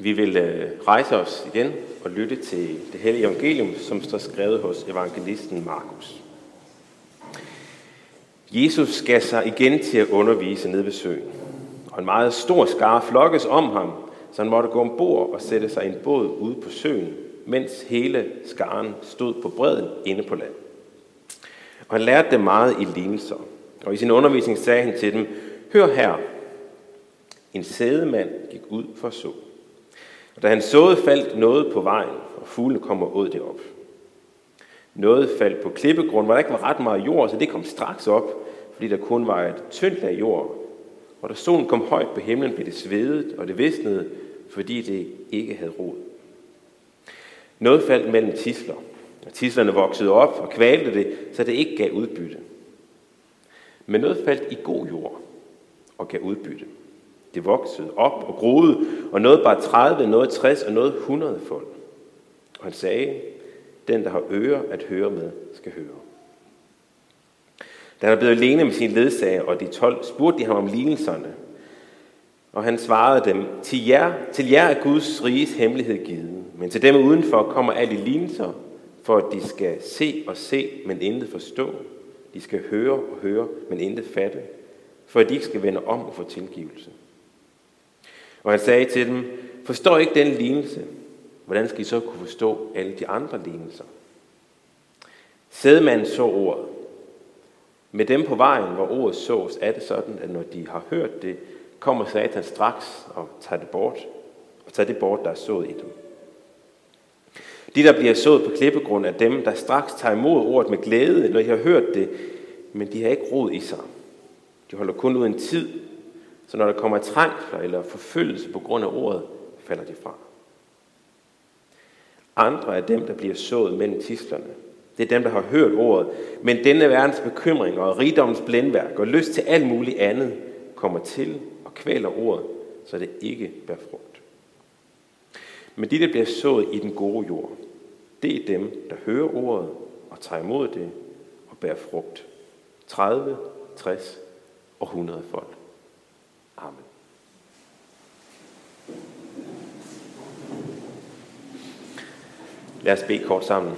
Vi vil øh, rejse os igen og lytte til det hellige evangelium, som står skrevet hos evangelisten Markus. Jesus skal sig igen til at undervise nede ved søen, og en meget stor skare flokkes om ham, så han måtte gå ombord og sætte sig i en båd ude på søen, mens hele skaren stod på bredden inde på land. Og han lærte dem meget i lignelser, og i sin undervisning sagde han til dem, Hør her, en sædemand gik ud for så. Og da han såede, faldt noget på vejen, og fuglene kom og åd det op. Noget faldt på klippegrund, hvor der ikke var ret meget jord, så det kom straks op, fordi der kun var et tyndt lag jord. Og da solen kom højt på himlen, blev det svedet, og det visnede, fordi det ikke havde rod. Noget faldt mellem tisler, og tislerne voksede op og kvalte det, så det ikke gav udbytte. Men noget faldt i god jord og gav udbytte. Det voksede op og groede, og noget bare 30, noget 60 og noget 100 folk. Og han sagde, den der har ører at høre med, skal høre. Da han er blevet alene med sin ledsager og de 12, spurgte de ham om lignelserne. Og han svarede dem, til jer, til jer er Guds riges hemmelighed givet, men til dem udenfor kommer alle lignelser, for at de skal se og se, men intet forstå. De skal høre og høre, men intet fatte, for at de ikke skal vende om og få tilgivelse. Og han sagde til dem, forstår ikke den lignelse, hvordan skal I så kunne forstå alle de andre lignelser? Sædmanden så ordet. Med dem på vejen, hvor ordet sås, er det sådan, at når de har hørt det, kommer Satan straks og tager det bort, og tager det bort, der er sået i dem. De, der bliver sået på klippegrund, er dem, der straks tager imod ordet med glæde, når de har hørt det, men de har ikke rod i sig. De holder kun ud en tid, så når der kommer trængsler eller forfølgelse på grund af ordet, falder de fra. Andre er dem, der bliver sået mellem tislerne. Det er dem, der har hørt ordet. Men denne verdens bekymringer og rigdommens blændværk og lyst til alt muligt andet kommer til og kvæler ordet, så det ikke bærer frugt. Men de, der bliver sået i den gode jord, det er dem, der hører ordet og tager imod det og bærer frugt. 30, 60 og 100 folk. Amen. Lad os bede kort sammen.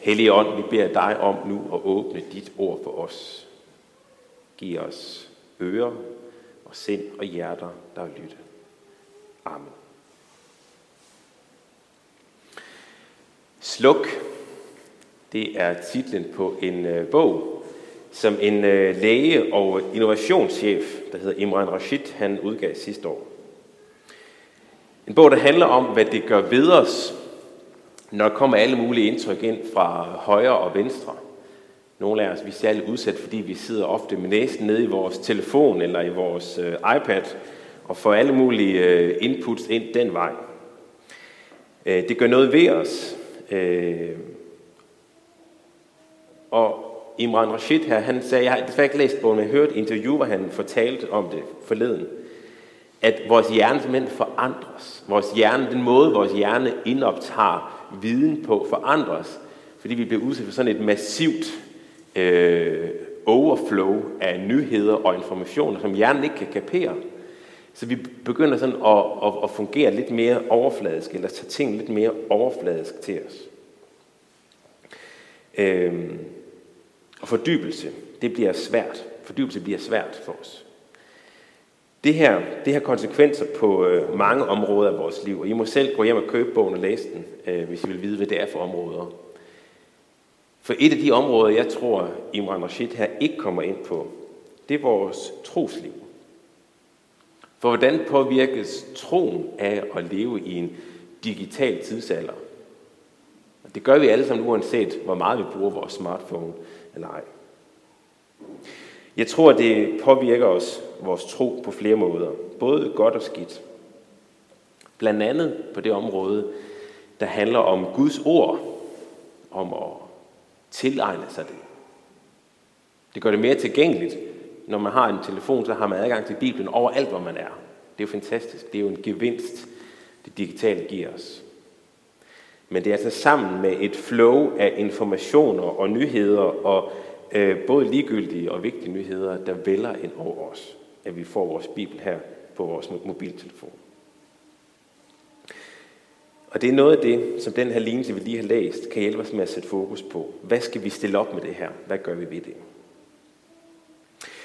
Hellige ånd, vi beder dig om nu at åbne dit ord for os. Giv os ører og sind og hjerter, der lytte. Amen. Sluk, det er titlen på en øh, bog, som en øh, læge og innovationschef, der hedder Imran Rashid, han udgav sidste år. En bog, der handler om, hvad det gør ved os, når der kommer alle mulige indtryk ind fra højre og venstre. Nogle af os vi er særligt udsat, fordi vi sidder ofte med næsen nede i vores telefon eller i vores øh, iPad og får alle mulige øh, inputs ind den vej. Øh, det gør noget ved os. Øh, og Imran Rashid her, han sagde, jeg har desværre ikke læst bogen, men jeg hørte et interview, hvor han fortalte om det forleden, at vores hjerne simpelthen forandres. Vores hjerne, den måde, vores hjerne indoptager viden på, forandres, fordi vi bliver udsat for sådan et massivt øh, overflow af nyheder og informationer, som hjernen ikke kan kapere. Så vi begynder sådan at, at, at fungere lidt mere overfladisk, eller tage ting lidt mere overfladisk til os. Øh, og fordybelse, det bliver svært. Fordybelse bliver svært for os. Det her, det har konsekvenser på øh, mange områder af vores liv, og I må selv gå hjem og købe bogen og læse den, øh, hvis I vil vide, hvad det er for områder. For et af de områder, jeg tror, Imran Rashid her ikke kommer ind på, det er vores trosliv. For hvordan påvirkes troen af at leve i en digital tidsalder? Det gør vi alle sammen, uanset hvor meget vi bruger vores smartphone eller ej. Jeg tror, det påvirker os, vores tro, på flere måder. Både godt og skidt. Blandt andet på det område, der handler om Guds ord, om at tilegne sig det. Det gør det mere tilgængeligt. Når man har en telefon, så har man adgang til Bibelen overalt, hvor man er. Det er jo fantastisk. Det er jo en gevinst, det digitale giver os. Men det er altså sammen med et flow af informationer og nyheder og øh, både ligegyldige og vigtige nyheder, der vælger ind over os, at vi får vores Bibel her på vores mobiltelefon. Og det er noget af det, som den her lignelse, vi lige har læst, kan hjælpe os med at sætte fokus på. Hvad skal vi stille op med det her? Hvad gør vi ved det?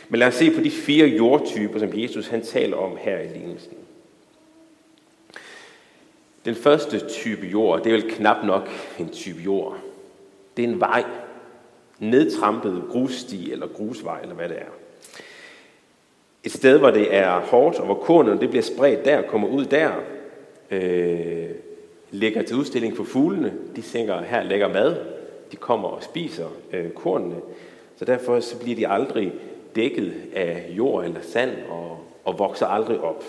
Men lad os se på de fire jordtyper, som Jesus han taler om her i lignelsen. Den første type jord, det er vel knap nok en type jord. Det er en vej, nedtrampet grussti eller grusvej, eller hvad det er. Et sted, hvor det er hårdt, og hvor kornet det bliver spredt der, kommer ud der, øh, ligger til udstilling for fuglene. De tænker, her ligger mad. De kommer og spiser øh, kornene. Så derfor så bliver de aldrig dækket af jord eller sand og, og vokser aldrig op.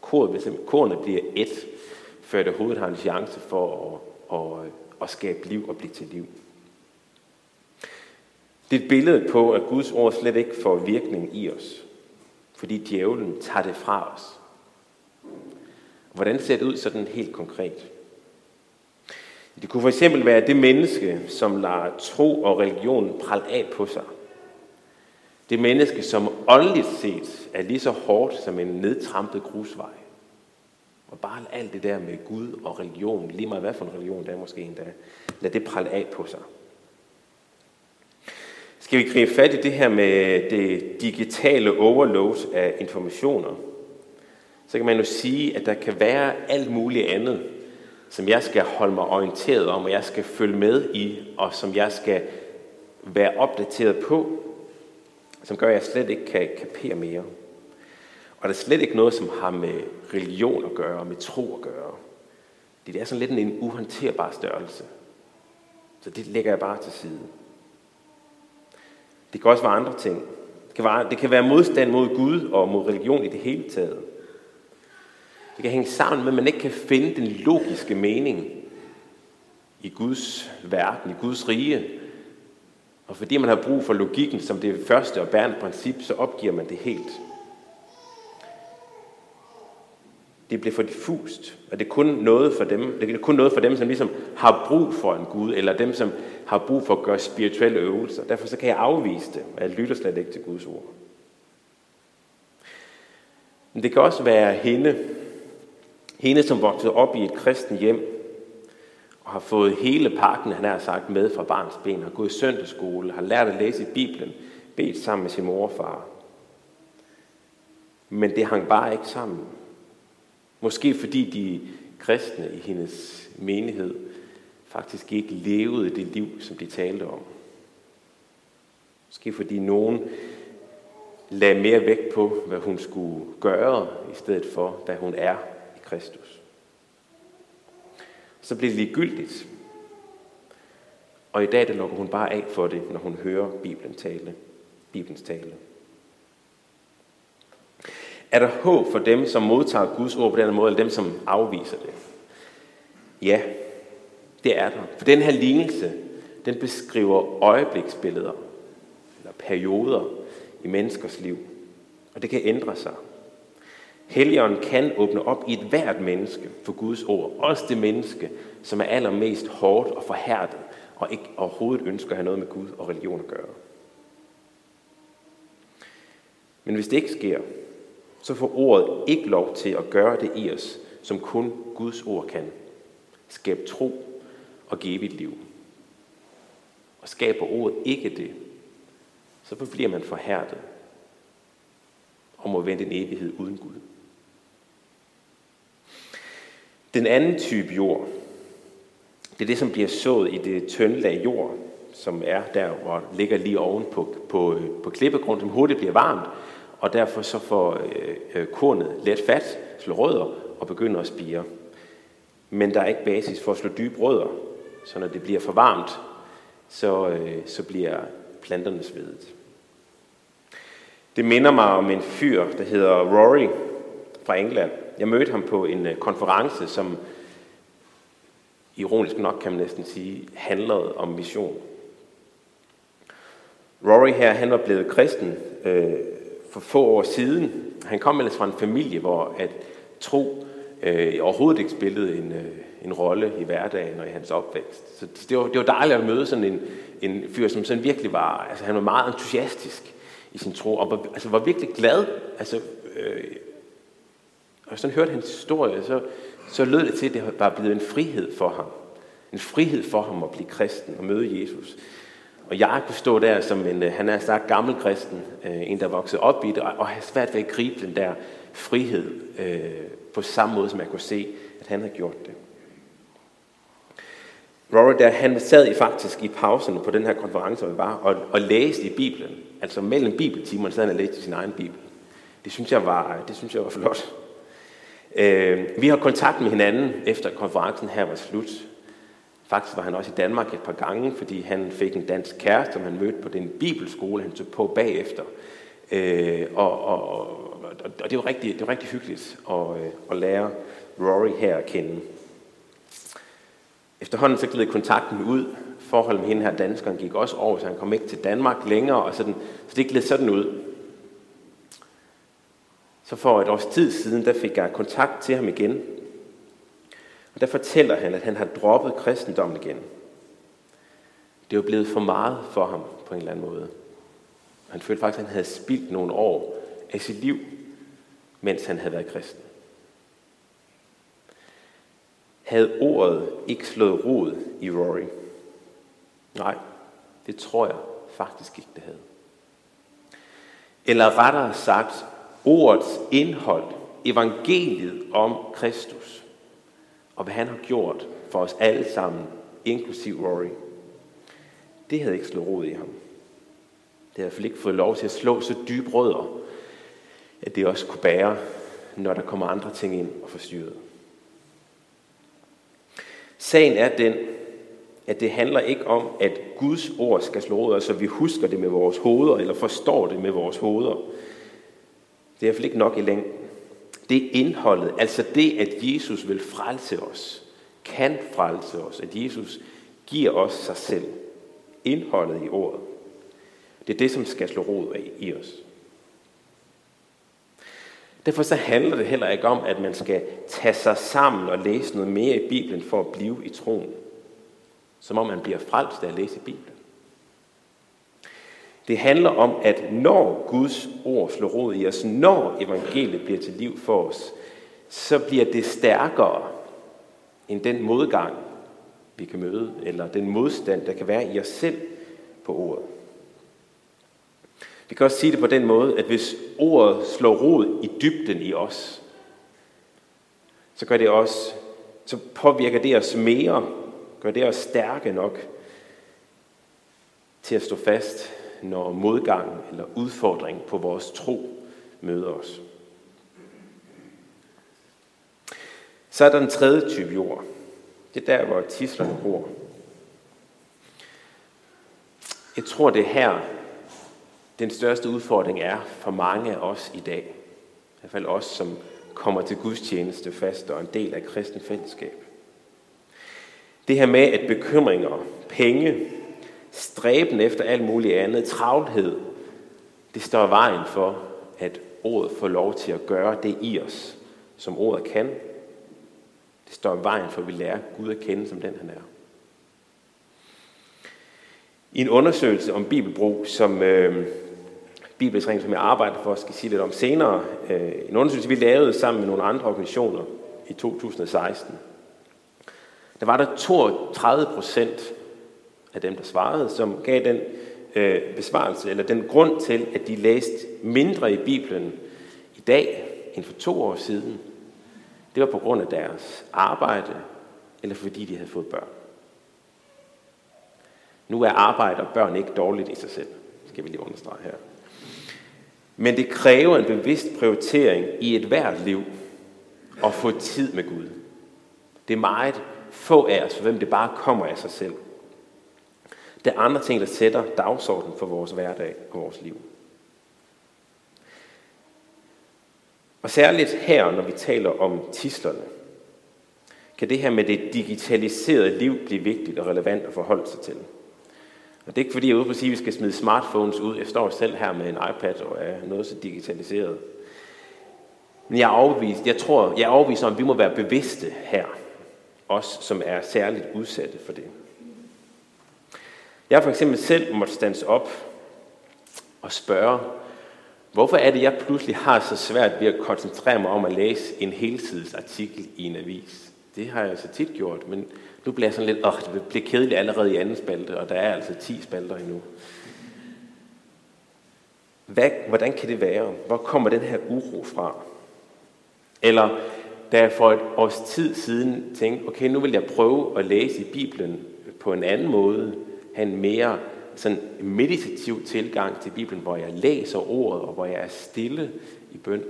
Kornet, kornet bliver et, før det overhovedet har en chance for at, at, at skabe liv og blive til liv. Det er et billede på, at Guds ord slet ikke får virkning i os, fordi djævlen tager det fra os. Hvordan ser det ud sådan helt konkret? Det kunne for eksempel være det menneske, som lader tro og religion prale af på sig. Det menneske, som åndeligt set er lige så hårdt som en nedtrampet grusvej. Og bare alt det der med Gud og religion, lige meget hvad for en religion der er måske endda, lad det prale af på sig. Skal vi gribe fat i det her med det digitale overload af informationer, så kan man jo sige, at der kan være alt muligt andet, som jeg skal holde mig orienteret om, og jeg skal følge med i, og som jeg skal være opdateret på, som gør, at jeg slet ikke kan kapere mere. Og der er slet ikke noget, som har med religion at gøre, med tro at gøre. Det er sådan lidt en uhåndterbar størrelse. Så det lægger jeg bare til side. Det kan også være andre ting. Det kan være, det kan være modstand mod Gud og mod religion i det hele taget. Det kan hænge sammen med, at man ikke kan finde den logiske mening i Guds verden, i Guds rige. Og fordi man har brug for logikken som det første og bærende princip, så opgiver man det helt. Det blev for diffust, og det er kun noget for dem, det er kun noget for dem, som ligesom har brug for en Gud, eller dem, som har brug for at gøre spirituelle øvelser. Derfor så kan jeg afvise det, og jeg lytter slet ikke til Guds ord. Men det kan også være hende, hende som voksede op i et kristen hjem, og har fået hele pakken, han har sagt, med fra barns ben, har gået i søndagsskole, har lært at læse i Bibelen, bedt sammen med sin mor og far. Men det hang bare ikke sammen. Måske fordi de kristne i hendes menighed faktisk ikke levede det liv, som de talte om. Måske fordi nogen lagde mere vægt på, hvad hun skulle gøre, i stedet for, hvad hun er i Kristus. Så blev det ligegyldigt. Og i dag der lukker hun bare af for det, når hun hører Bibelen tale. Bibelens tale. Er der håb for dem, som modtager Guds ord på den måde, eller dem, som afviser det? Ja, det er der. For den her lignelse, den beskriver øjebliksbilleder, eller perioder i menneskers liv. Og det kan ændre sig. Helligånden kan åbne op i et hvert menneske for Guds ord. Også det menneske, som er allermest hårdt og forhærdet, og ikke overhovedet ønsker at have noget med Gud og religion at gøre. Men hvis det ikke sker, så får ordet ikke lov til at gøre det i os, som kun Guds ord kan. Skab tro og give et liv. Og skaber ordet ikke det, så bliver man forhærdet og må vente en evighed uden Gud. Den anden type jord, det er det, som bliver sået i det tynde lag jord, som er der, hvor ligger lige oven på, på, øh, på klippegrund, som hurtigt bliver varmt, og derfor så får øh, øh, kornet let fat, slår rødder og begynder at spire. Men der er ikke basis for at slå dybe rødder, så når det bliver for varmt, så, øh, så bliver planterne svedet. Det minder mig om en fyr, der hedder Rory fra England. Jeg mødte ham på en øh, konference, som ironisk nok kan man næsten sige, handlede om mission. Rory her, han var blevet kristen øh, for få år siden. Han kom ellers fra en familie, hvor at tro øh, overhovedet ikke spillede en, øh, en rolle i hverdagen og i hans opvækst. Så det var, det var dejligt at møde sådan en, en fyr, som sådan virkelig var, altså han var meget entusiastisk i sin tro, og var, altså var virkelig glad. Altså, øh, Og sådan hørte hans historie, så, så lød det til, at det var blevet en frihed for ham. En frihed for ham at blive kristen og møde Jesus. Og jeg kunne stå der som en, øh, han er sagt gammel kristen, øh, en der voksede op i det, og have svært ved at gribe den der frihed øh, på samme måde, som jeg kunne se, at han havde gjort det. Rory, der, han sad i faktisk i pauserne på den her konference, hvor vi var, og, og læste i Bibelen. Altså mellem bibeltimerne sad han og læste sin egen Bibel. Det synes jeg var, det synes jeg var flot. Øh, vi har kontakt med hinanden efter konferencen her var slut. Faktisk var han også i Danmark et par gange, fordi han fik en dansk kæreste, som han mødte på den bibelskole, han tog på bagefter. Øh, og, og, og, og det var rigtig, det var rigtig hyggeligt at, øh, at lære Rory her at kende. Efterhånden så gled kontakten ud. Forholdet med hende her danskeren gik også over, så han kom ikke til Danmark længere, og sådan, så det gled sådan ud. Så for et års tid siden, der fik jeg kontakt til ham igen. Og der fortæller han, at han har droppet kristendommen igen. Det var blevet for meget for ham på en eller anden måde. Han følte faktisk, at han havde spildt nogle år af sit liv, mens han havde været kristen. Havde ordet ikke slået rod i Rory? Nej, det tror jeg faktisk ikke, det havde. Eller rettere sagt, ordets indhold, evangeliet om Kristus, og hvad han har gjort for os alle sammen, inklusiv Rory, det havde ikke slået rod i ham. Det havde i hvert fald ikke fået lov til at slå så dybe rødder, at det også kunne bære, når der kommer andre ting ind og forstyrrer. Sagen er den, at det handler ikke om, at Guds ord skal slå rødder, så vi husker det med vores hoveder, eller forstår det med vores hoveder. Det er i hvert fald ikke nok i længden. Det indholdet, altså det, at Jesus vil frelse os, kan frelse os, at Jesus giver os sig selv. Indholdet i ordet. Det er det, som skal slå rod af i os. Derfor så handler det heller ikke om, at man skal tage sig sammen og læse noget mere i Bibelen for at blive i troen. Som om man bliver frelst af at læse Bibelen. Det handler om, at når Guds ord slår rod i os, når evangeliet bliver til liv for os, så bliver det stærkere end den modgang, vi kan møde, eller den modstand, der kan være i os selv på ordet. Vi kan også sige det på den måde, at hvis ordet slår rod i dybden i os, så gør det også, så påvirker det os mere, gør det os stærke nok til at stå fast, når modgang eller udfordring på vores tro møder os. Så er der den tredje type jord. Det er der, hvor tislerne bor. Jeg tror, det er her, den største udfordring er for mange af os i dag. I hvert fald os, som kommer til gudstjeneste fast og en del af kristen fællesskab. Det her med, at bekymringer, penge, stræben efter alt muligt andet, travlhed, det står vejen for, at ordet får lov til at gøre det i os, som ordet kan. Det står vejen for, at vi lærer Gud at kende som den, han er. I en undersøgelse om bibelbrug, som øh, Bibelsring, som jeg arbejder for, skal sige lidt om senere. Øh, en undersøgelse, vi lavede sammen med nogle andre organisationer i 2016. Der var der 32 procent af dem, der svarede, som gav den øh, besvarelse, eller den grund til, at de læste mindre i Bibelen i dag end for to år siden. Det var på grund af deres arbejde, eller fordi de havde fået børn. Nu er arbejde og børn ikke dårligt i sig selv, skal vi lige understrege her. Men det kræver en bevidst prioritering i et hvert liv at få tid med Gud. Det er meget få af os, for hvem det bare kommer af sig selv. Det er andre ting, der sætter dagsordenen for vores hverdag og vores liv. Og særligt her, når vi taler om tislerne, kan det her med det digitaliserede liv blive vigtigt og relevant at forholde sig til. Og det er ikke fordi, jeg er ude på at sige, at vi skal smide smartphones ud. Jeg står selv her med en iPad og er noget så digitaliseret. Men jeg er overbevist, jeg tror, jeg er overbevist om, at vi må være bevidste her. Os, som er særligt udsatte for det. Jeg har for eksempel selv måtte stands op og spørge, Hvorfor er det, jeg pludselig har så svært ved at koncentrere mig om at læse en helsidesartikel i en avis? Det har jeg så tit gjort, men nu bliver jeg sådan lidt, åh, det bliver kedeligt allerede i anden spalte, og der er altså 10 spalter endnu. Hvad, hvordan kan det være? Hvor kommer den her uro fra? Eller da jeg for et års tid siden tænkte, okay, nu vil jeg prøve at læse i Bibelen på en anden måde, have en mere sådan meditativ tilgang til Bibelen, hvor jeg læser ordet, og hvor jeg er stille i bøn.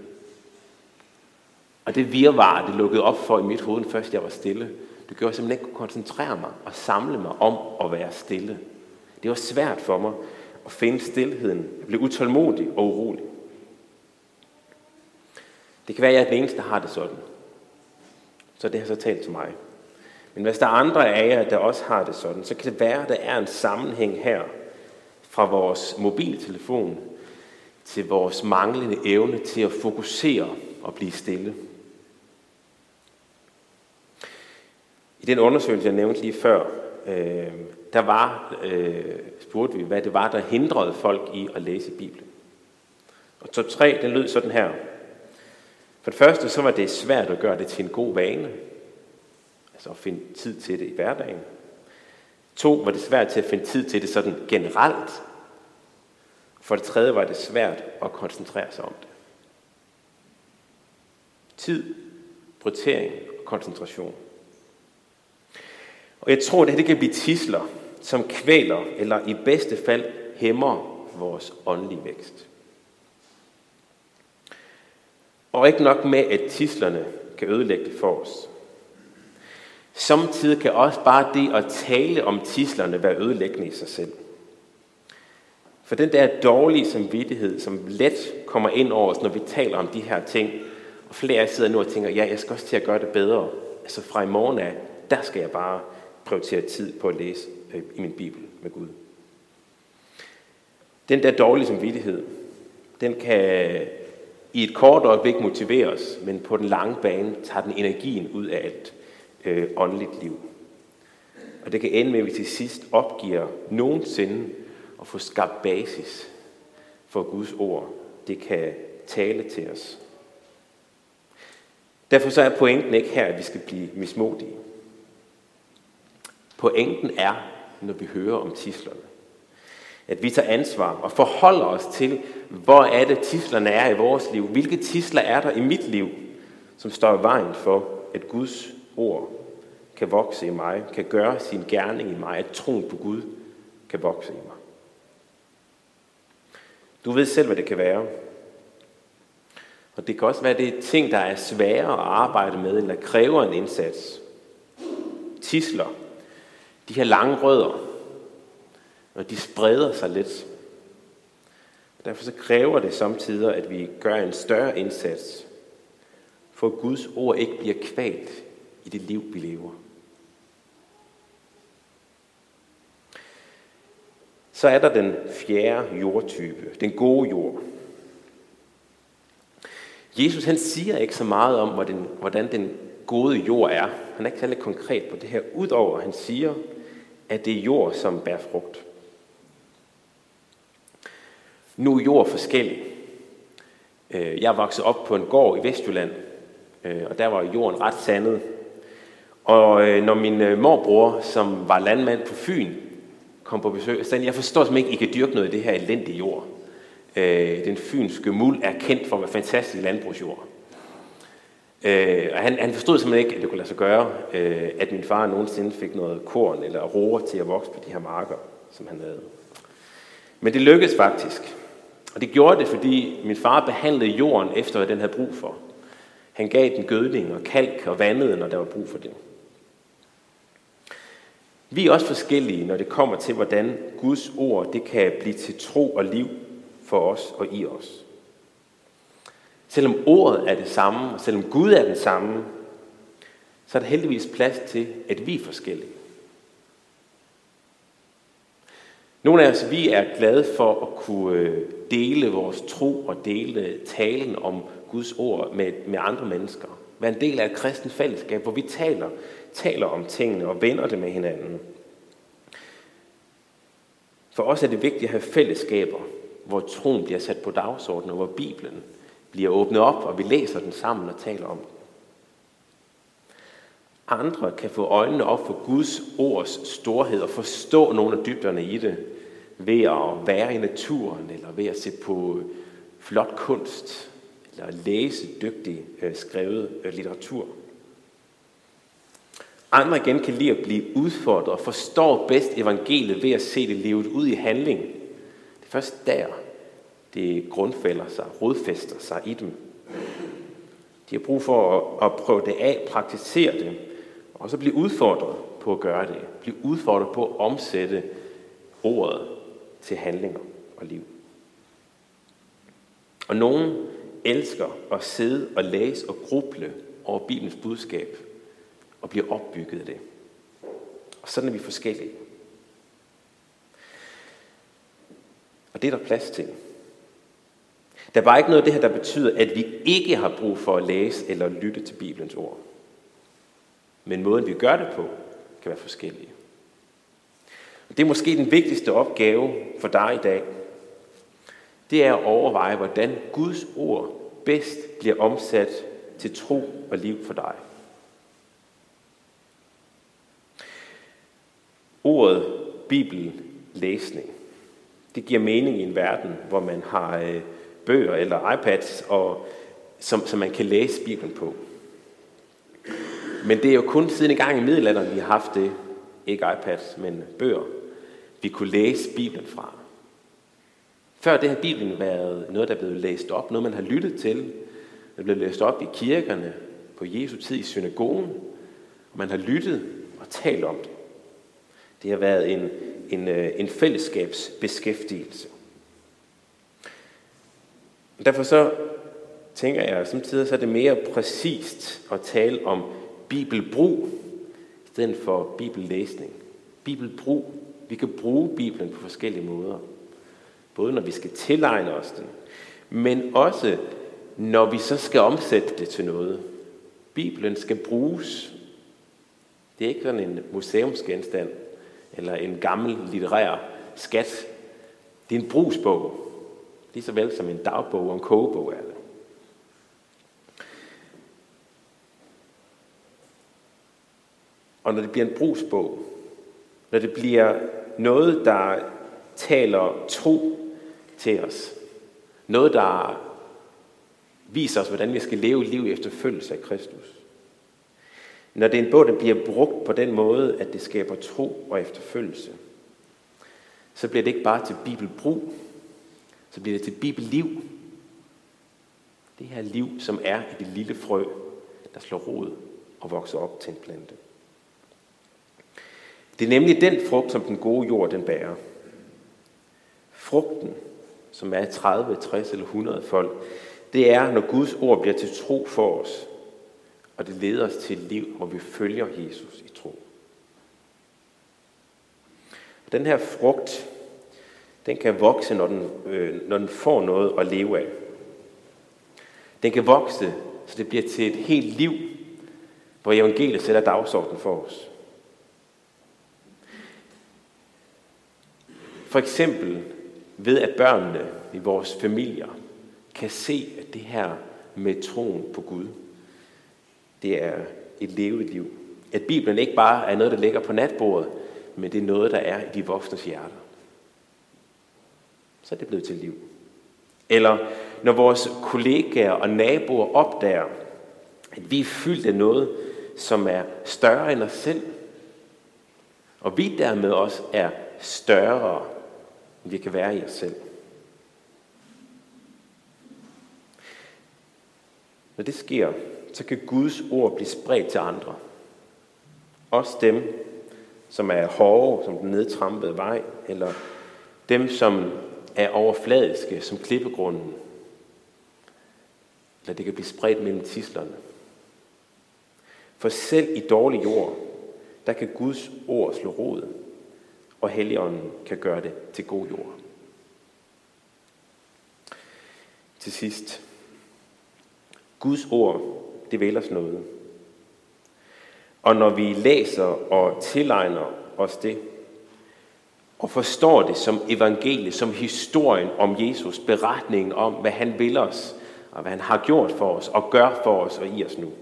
Og det virvar, det lukkede op for i mit hoved, først jeg var stille. Det gjorde, at jeg simpelthen ikke kunne koncentrere mig og samle mig om at være stille. Det var svært for mig at finde stillheden. Jeg blev utålmodig og urolig. Det kan være, at jeg er den eneste, der har det sådan. Så det har så talt til mig. Men hvis der er andre af jer, der også har det sådan, så kan det være, at der er en sammenhæng her fra vores mobiltelefon til vores manglende evne til at fokusere og blive stille. I den undersøgelse, jeg nævnte lige før, øh, der var, øh, spurgte vi, hvad det var, der hindrede folk i at læse Bibelen. Og top 3, den lød sådan her. For det første, så var det svært at gøre det til en god vane. Altså at finde tid til det i hverdagen. To, var det svært til at finde tid til det sådan generelt. For det tredje var det svært at koncentrere sig om det. Tid, prioritering og koncentration. Og jeg tror, at det her kan blive tisler, som kvæler eller i bedste fald hæmmer vores åndelige vækst. Og ikke nok med, at tislerne kan ødelægge det for os. Samtidig kan også bare det at tale om tislerne være ødelæggende i sig selv. For den der dårlige samvittighed, som let kommer ind over os, når vi taler om de her ting, og flere af jer sidder nu og tænker, ja, jeg skal også til at gøre det bedre. Altså fra i morgen af, der skal jeg bare prioritere tid på at læse øh, i min bibel med Gud. Den der dårlige samvittighed, den kan i et kort øjeblik motivere os, men på den lange bane tager den energien ud af alt øh, åndeligt liv. Og det kan ende med, at vi til sidst opgiver nogensinde at få skabt basis for Guds ord. Det kan tale til os. Derfor så er pointen ikke her, at vi skal blive mismodige. Pointen er, når vi hører om tislerne, at vi tager ansvar og forholder os til, hvor er det tislerne er i vores liv. Hvilke tisler er der i mit liv, som står i vejen for, at Guds ord kan vokse i mig, kan gøre sin gerning i mig, at troen på Gud kan vokse i mig. Du ved selv, hvad det kan være. Og det kan også være, at det er ting, der er svære at arbejde med, eller kræver en indsats. Tisler, de her lange rødder, og de spreder sig lidt. Derfor så kræver det samtidig, at vi gør en større indsats, for at Guds ord ikke bliver kvalt i det liv, vi lever. Så er der den fjerde jordtype, den gode jord. Jesus han siger ikke så meget om, hvordan, hvordan den gode jord er. Han er ikke særlig konkret på det her, udover at han siger, at det er jord, som bærer frugt. Nu er jord forskellig. Øh, jeg er vokset op på en gård i Vestjylland, øh, og der var jorden ret sandet. Og øh, når min øh, morbror, som var landmand på Fyn, kom på besøg, så jeg forstår simpelthen ikke, at I kan dyrke noget af det her elendige jord. Øh, den fynske muld er kendt for at være fantastisk landbrugsjord. Øh, og han, han forstod simpelthen ikke, at det kunne lade sig gøre, at min far nogensinde fik noget korn eller roer til at vokse på de her marker, som han havde. Men det lykkedes faktisk. Og det gjorde det, fordi min far behandlede jorden efter, hvad den havde brug for. Han gav den gødning og kalk og vandede, når der var brug for det. Vi er også forskellige, når det kommer til, hvordan Guds ord det kan blive til tro og liv for os og i os. Selvom ordet er det samme, og selvom Gud er den samme, så er der heldigvis plads til, at vi er forskellige. Nogle af os, vi er glade for at kunne øh, dele vores tro og dele talen om Guds ord med, med andre mennesker. Være en del af et kristent fællesskab, hvor vi taler, taler om tingene og vender det med hinanden. For os er det vigtigt at have fællesskaber, hvor troen bliver sat på dagsordenen, og hvor Bibelen bliver åbnet op, og vi læser den sammen og taler om den. Andre kan få øjnene op for Guds ords storhed og forstå nogle af dybderne i det ved at være i naturen, eller ved at se på flot kunst, eller læse dygtig øh, skrevet øh, litteratur. Andre igen kan lide at blive udfordret og forstår bedst evangeliet ved at se det levet ud i handling. Det er først der, det grundfælder sig, rodfæster sig i dem. De har brug for at, at prøve det af, praktisere det, og så blive udfordret på at gøre det. Blive udfordret på at omsætte ordet til handlinger og liv. Og nogen elsker at sidde og læse og gruble over Bibelens budskab og bliver opbygget af det. Og sådan er vi forskellige. Og det er der plads til. Der er bare ikke noget af det her, der betyder, at vi ikke har brug for at læse eller lytte til Bibelens ord. Men måden, vi gør det på, kan være forskellige. Og det er måske den vigtigste opgave for dig i dag. Det er at overveje, hvordan Guds ord bedst bliver omsat til tro og liv for dig. Ordet bibellæsning, det giver mening i en verden, hvor man har øh, bøger eller iPads, og, som, som man kan læse Bibelen på. Men det er jo kun siden i gang i middelalderen, vi har haft det, ikke iPads, men bøger, vi kunne læse Bibelen fra. Før det har Bibelen været noget, der er blevet læst op, noget man har lyttet til. Det er blevet læst op i kirkerne, på Jesu tid i synagogen, og man har lyttet og talt om det. Det har været en, en, øh, en fællesskabsbeskæftigelse. Derfor så tænker jeg, at samtidig så er det mere præcist at tale om bibelbrug, i stedet for bibellæsning. Bibelbrug. Vi kan bruge Bibelen på forskellige måder. Både når vi skal tilegne os den, men også når vi så skal omsætte det til noget. Bibelen skal bruges. Det er ikke sådan en museumsgenstand eller en gammel litterær skat. Det er en brugsbog. Lige så vel som en dagbog og en kogebog er det. Og når det bliver en brugsbog, når det bliver noget, der taler tro til os, noget, der viser os, hvordan vi skal leve liv efter følgelse af Kristus. Når det er en bog, der bliver brugt på den måde, at det skaber tro og efterfølgelse, så bliver det ikke bare til bibelbrug, så bliver det til bibelliv. Det her liv, som er i det lille frø, der slår rod og vokser op til en plante. Det er nemlig den frugt, som den gode jord den bærer. Frugten, som er 30, 60 eller 100 folk, det er, når Guds ord bliver til tro for os, og det leder os til et liv, hvor vi følger Jesus i tro. Den her frugt, den kan vokse, når den, øh, når den får noget at leve af. Den kan vokse, så det bliver til et helt liv, hvor evangeliet sætter dagsordenen for os. For eksempel ved, at børnene i vores familier kan se, at det her med troen på Gud, det er et levet liv. At Bibelen ikke bare er noget, der ligger på natbordet, men det er noget, der er i de voksnes hjerter. Så er det blevet til liv. Eller når vores kollegaer og naboer opdager, at vi er fyldt af noget, som er større end os selv, og vi dermed også er større, vi kan være i os selv. Når det sker, så kan Guds ord blive spredt til andre. Også dem, som er hårde, som den nedtrampede vej, eller dem, som er overfladiske, som klippegrunden. Eller det kan blive spredt mellem tislerne. For selv i dårlig jord, der kan Guds ord slå rod, og Helligånden kan gøre det til god jord. Til sidst. Guds ord, det vil os noget. Og når vi læser og tilegner os det, og forstår det som evangeliet, som historien om Jesus, beretningen om, hvad han vil os, og hvad han har gjort for os, og gør for os og i os nu,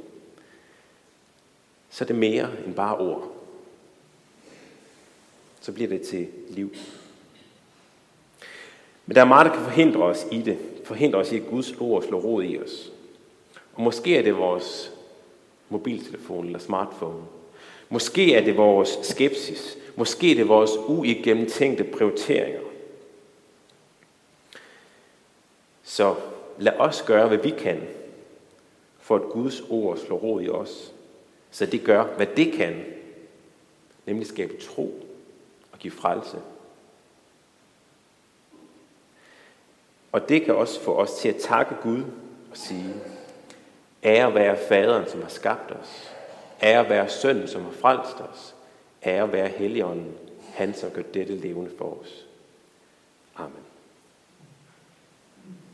så er det mere end bare ord. Så bliver det til liv. Men der er meget, der kan forhindre os i det. Forhindre os i, at Guds ord slår rod i os. Og måske er det vores mobiltelefon eller smartphone. Måske er det vores skepsis. Måske er det vores uigennemtænkte prioriteringer. Så lad os gøre, hvad vi kan, for at Guds ord slår rod i os. Så det gør, hvad det kan, nemlig skabe tro og give frelse. Og det kan også få os til at takke Gud og sige, ære være faderen, som har skabt os. Ære være sønnen, som har frelst os. Ære være helligånden, han som gør dette levende for os. Amen.